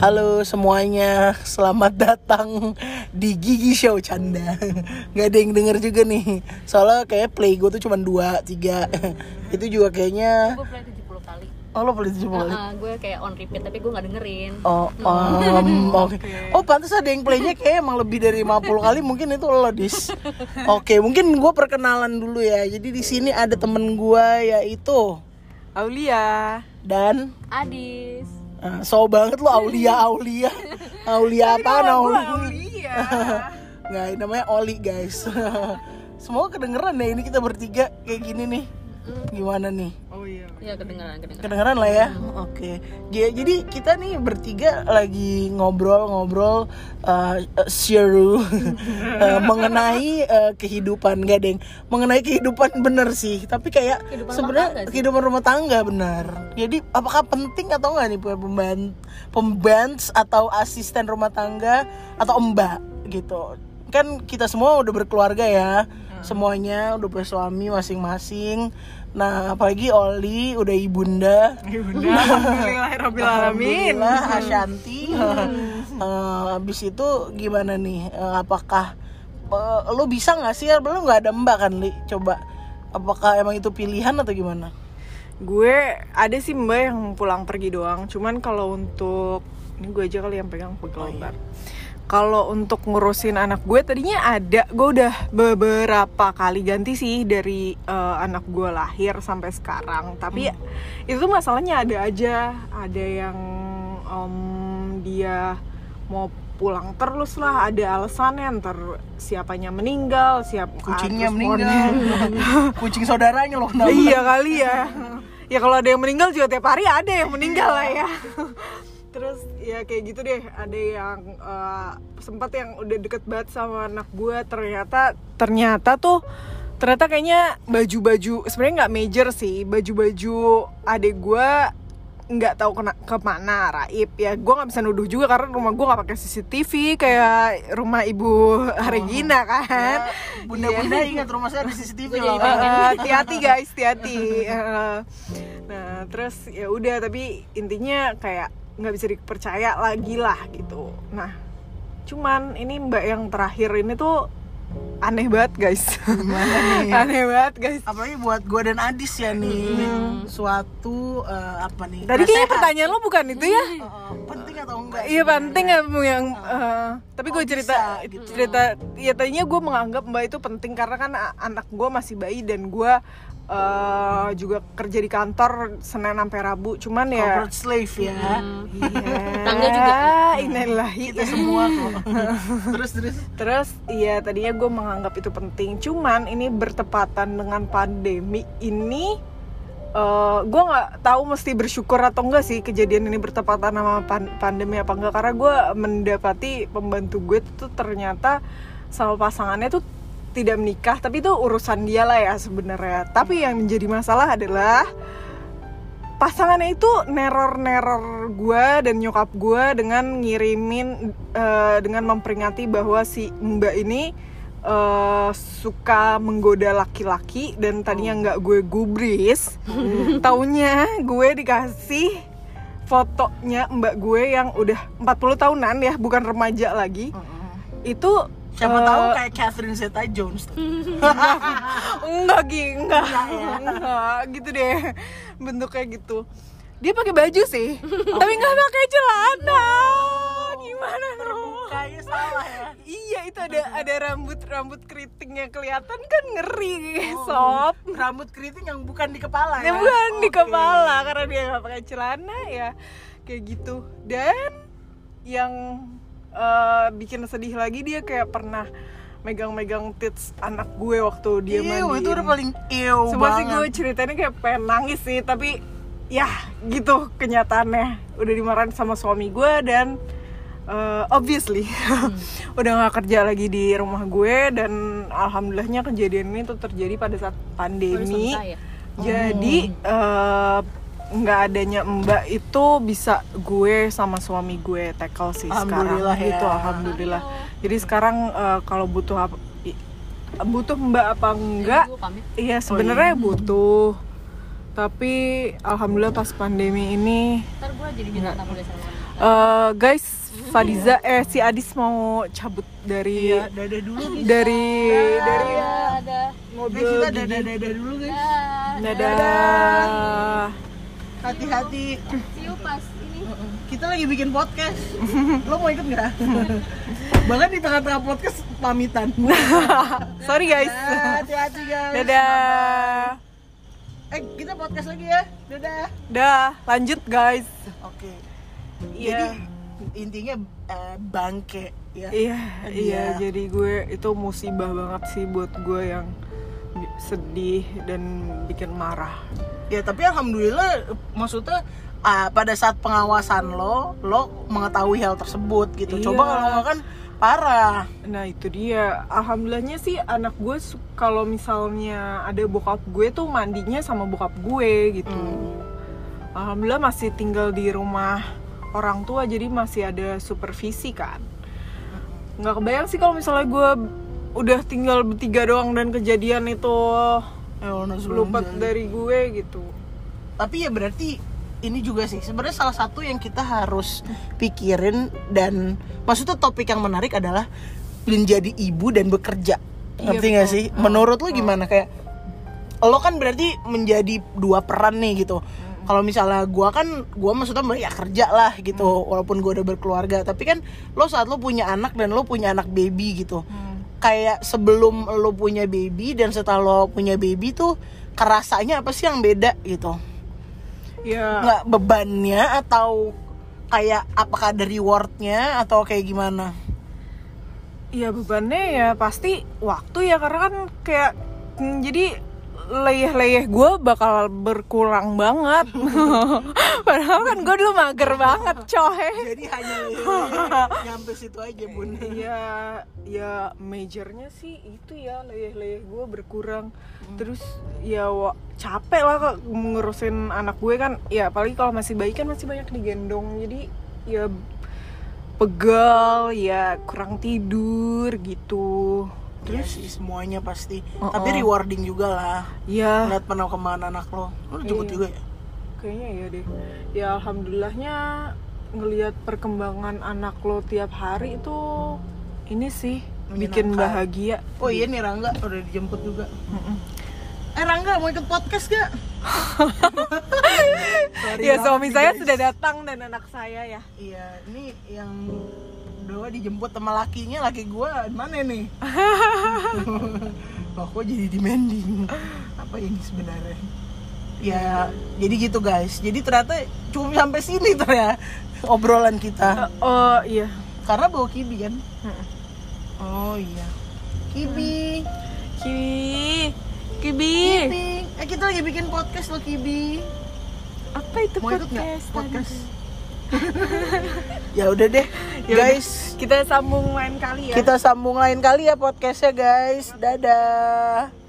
Halo semuanya, selamat datang di Gigi Show Canda Gak ada yang denger juga nih Soalnya kayak play gue tuh cuma 2, 3 Itu juga kayaknya gue play 70 kali Oh lo play 70 kali? Heeh, gue kayak on repeat tapi gue gak dengerin Oh, um, oke. Oh, pantas ada yang playnya kayak emang lebih dari 50 kali mungkin itu lo dis. Oke, mungkin gue perkenalan dulu ya. Jadi di sini ada temen gue yaitu Aulia dan Adis uh, so banget lo Aulia Aulia. Aulia apa Aulia? Aulia Nggak, ini namanya Oli guys. Semoga kedengeran ya ini kita bertiga kayak gini nih. Gimana nih? Iya ya kedengeran kedengeran. Kedengeran lah ya. Oke. Ja- jadi kita nih bertiga lagi ngobrol-ngobrol uh, seru. Uh, mengenai uh, kehidupan gak deng? Mengenai kehidupan bener sih tapi kayak sebenarnya kehidupan rumah tangga bener. Jadi apakah penting atau enggak nih punya pemban pembans atau asisten rumah tangga atau mbak gitu? Kan kita semua udah berkeluarga ya. Semuanya udah punya suami masing-masing nah apalagi Oli udah ibunda. Bunda Alhamdulillahirabbil alamin Alhamdulillah Ashanti. Eh, habis itu gimana nih? Eh, apakah eh, lu bisa nggak sih belum nggak ada mbak kan li? Coba apakah emang itu pilihan atau gimana? Gue ada sih mbak yang pulang pergi doang. Cuman kalau untuk Ini gue aja kali yang pegang pegel Kalau untuk ngurusin anak gue tadinya ada. Gue udah beberapa kali ganti sih dari eh, anak gue lahir sampai sekarang. Tapi itu masalahnya ada aja. Ada yang em, dia mau pulang terus lah. Ada alasannya ntar siapanya meninggal siap kucingnya meninggal. kucing saudaranya loh iya kali ya. Ya kalau ada yang meninggal juga tiap hari ada yang meninggal lah ya terus ya kayak gitu deh ada yang eh, sempat yang udah deket banget sama anak gue ternyata ternyata tuh ternyata kayaknya baju-baju sebenarnya nggak major sih. Baju-baju adik gue nggak tahu kena ke mana raib. Ya gue nggak bisa nuduh juga karena rumah gue nggak pakai CCTV kayak rumah ibu Regina kan? Ya, bunda-bunda ingat rumah saya ada CCTV Gua loh. Eh, hati-hati guys, hati-hati. Nah, terus ya udah tapi intinya kayak nggak bisa dipercaya lagi lah gitu. Nah, cuman ini Mbak yang terakhir ini tuh aneh banget guys. Nih? aneh banget guys. apalagi buat gue dan Adis ya nih suatu eh, apa nih Tadi kayaknya pertanyaan lo bukan itu ya? Eh, penting atau Iya penting ya yang eh, tapi gue Kok cerita bisa gitu? cerita ya tadinya gue menganggap mbak itu penting karena kan anak gue masih bayi dan gue eh, juga kerja di kantor senin sampai rabu. Cuman ya corporate slave ya. Iya. Tangga juga. innalillahi. Kita semua kok. Terus terus. Terus iya tadinya gue menganggap itu penting. Cuman ini bertepatan dengan pandemi ini eh gue nggak tahu mesti bersyukur atau enggak sih kejadian ini bertepatan sama pan- pandemi apa enggak karena gue mendapati pembantu gue tuh ternyata sama pasangannya tuh tidak menikah tapi itu urusan dia lah ya sebenarnya. Tapi yang menjadi masalah adalah pasangannya itu neror-neror gue dan nyokap gue dengan ngirimin eh, dengan memperingati bahwa si mbak ini eh, suka menggoda laki-laki dan tadinya nggak gue gubris. Taunya gue dikasih fotonya mbak gue yang udah 40 tahunan ya bukan remaja lagi. Itu siapa eh, tahu kayak Catherine Zeta Jones enggak Gi, enggak. Enggak ya? enggak gitu deh. Bentuknya gitu. Dia pakai baju sih tapi nggak pakai celana. Gimana? Dong kayaknya salah ya. Iya itu ada ada rambut rambut keriting yang kelihatan kan ngeri sob. Rambut keriting yang bukan di kepala ya ya? bukan di Oke. kepala karena dia nggak pakai celana ya. Kayak gitu. Dan yang eh, bikin sedih lagi dia kayak pernah megang-megang tits anak gue waktu dia Iu, mandiin. itu udah paling iu Semua sih banget. gue ceritanya kayak pengen nangis sih Tapi ya gitu kenyataannya Udah dimarahin sama suami gue dan eh, Obviously Udah gak kerja lagi di rumah gue Dan alhamdulillahnya kejadian ini tuh terjadi pada saat pandemi. Ya? Jadi eh, nggak adanya mbak itu bisa gue sama suami gue tackle sih sekarang. Alhamdulillah ya. gitu alhamdulillah. Jadi sekarang eh, kalau butuh apa butuh mbak apa enggak? Jadi gue pamit. Iya sebenarnya butuh. Tapi alhamdulillah pas pandemi ini Ntar gue jadi bintang tamu deh sama Eh, guys, Fadiza eh si Adis mau cabut dari Iya, dadah dulu guys. dari dari Ada, ada. mobil Guys, kita gigi. dadah dadah dulu guys. Dadah. Hati-hati. See you pas ini. Kita lagi bikin podcast. Lo mau ikut nggak? Bahkan di tengah-tengah podcast pamitan. Sorry guys. Hati-hati guys. Dadah. Eh, kita podcast lagi ya. Dadah. Dah, lanjut guys. Oke. Iya. Jadi intinya eh, bangke ya. Iya, iya, Iya. jadi gue itu musibah banget sih buat gue yang sedih dan bikin marah. Ya tapi alhamdulillah maksudnya ah, pada saat pengawasan lo, lo mengetahui hal tersebut gitu. Coba Iya. kalau nggak kan parah. Nah itu dia, alhamdulillahnya sih anak gue kalau misalnya ada bokap gue tuh mandinya sama bokap gue gitu. Hmm. Alhamdulillah masih tinggal di rumah orang tua jadi masih ada supervisi kan. Nggak kebayang sih kalau misalnya gue udah tinggal bertiga doang dan kejadian itu Ya, lupa dari gue gitu. Tapi ya berarti ini juga sih sebenarnya salah satu yang kita harus pikirin dan maksudnya topik yang menarik adalah menjadi ibu dan bekerja. Iya, Ngerti betul. nggak sih? Menurut lo gimana kayak lo kan berarti menjadi dua peran nih gitu. Kalau misalnya gua kan gua maksudnya ya kerja lah gitu walaupun gua udah berkeluarga. Tapi kan lo saat lo punya anak dan lo punya anak baby gitu. Kayak sebelum lo punya baby dan setelah lo punya baby tuh kerasanya apa sih yang beda gitu? Ya, nggak bebannya atau kayak apakah ada rewardnya atau kayak gimana? Iya bebannya ya pasti waktu ya karena kan kayak mm, jadi leyeh-leyeh gue bakal berkurang banget. Padahal kan gue dulu mager banget coy. jadi hanya nyampe situ aja bun Iya, ya majornya sih itu ya leyeh-leyeh gue berkurang. Terus ya wa- capek lah ngurusin anak gue kan. Ya apalagi kalau masih bayi kan masih banyak digendong. Jadi ya pegal, ya kurang tidur gitu. Terus sih semuanya pasti. Oh, tapi oh. rewarding juga lah. Ya ngeliat penuh ke mana anak lo. Lo jemput Iya. juga ya? Kayaknya ya deh. Ya alhamdulillahnya ngelihat perkembangan anak lo tiap hari itu ini sih bikin bahagia. oh iya nih Rangga udah dijemput juga. Eh Rangga mau ikut podcast gak Sorry Ya suami saya sudah datang dan anak saya ya. Iya, ini yang Doa dijemput sama lakinya, laki di mana nih? Kok jadi demanding? Apa ini sebenarnya? Ya, jadi gitu guys. Jadi ternyata cuma sampai sini ternyata obrolan kita. Oh iya. Karena bawa kibi kan? Oh iya. Kibi. Kibi. Kibi. Kibi. Eh kita lagi bikin podcast loh Kibi. Apa itu Mau ikut podcast? podcast? ya udah deh, Ya guys. Kita sambung lain kali ya. Kita sambung lain kali ya podcastnya guys. Dadah.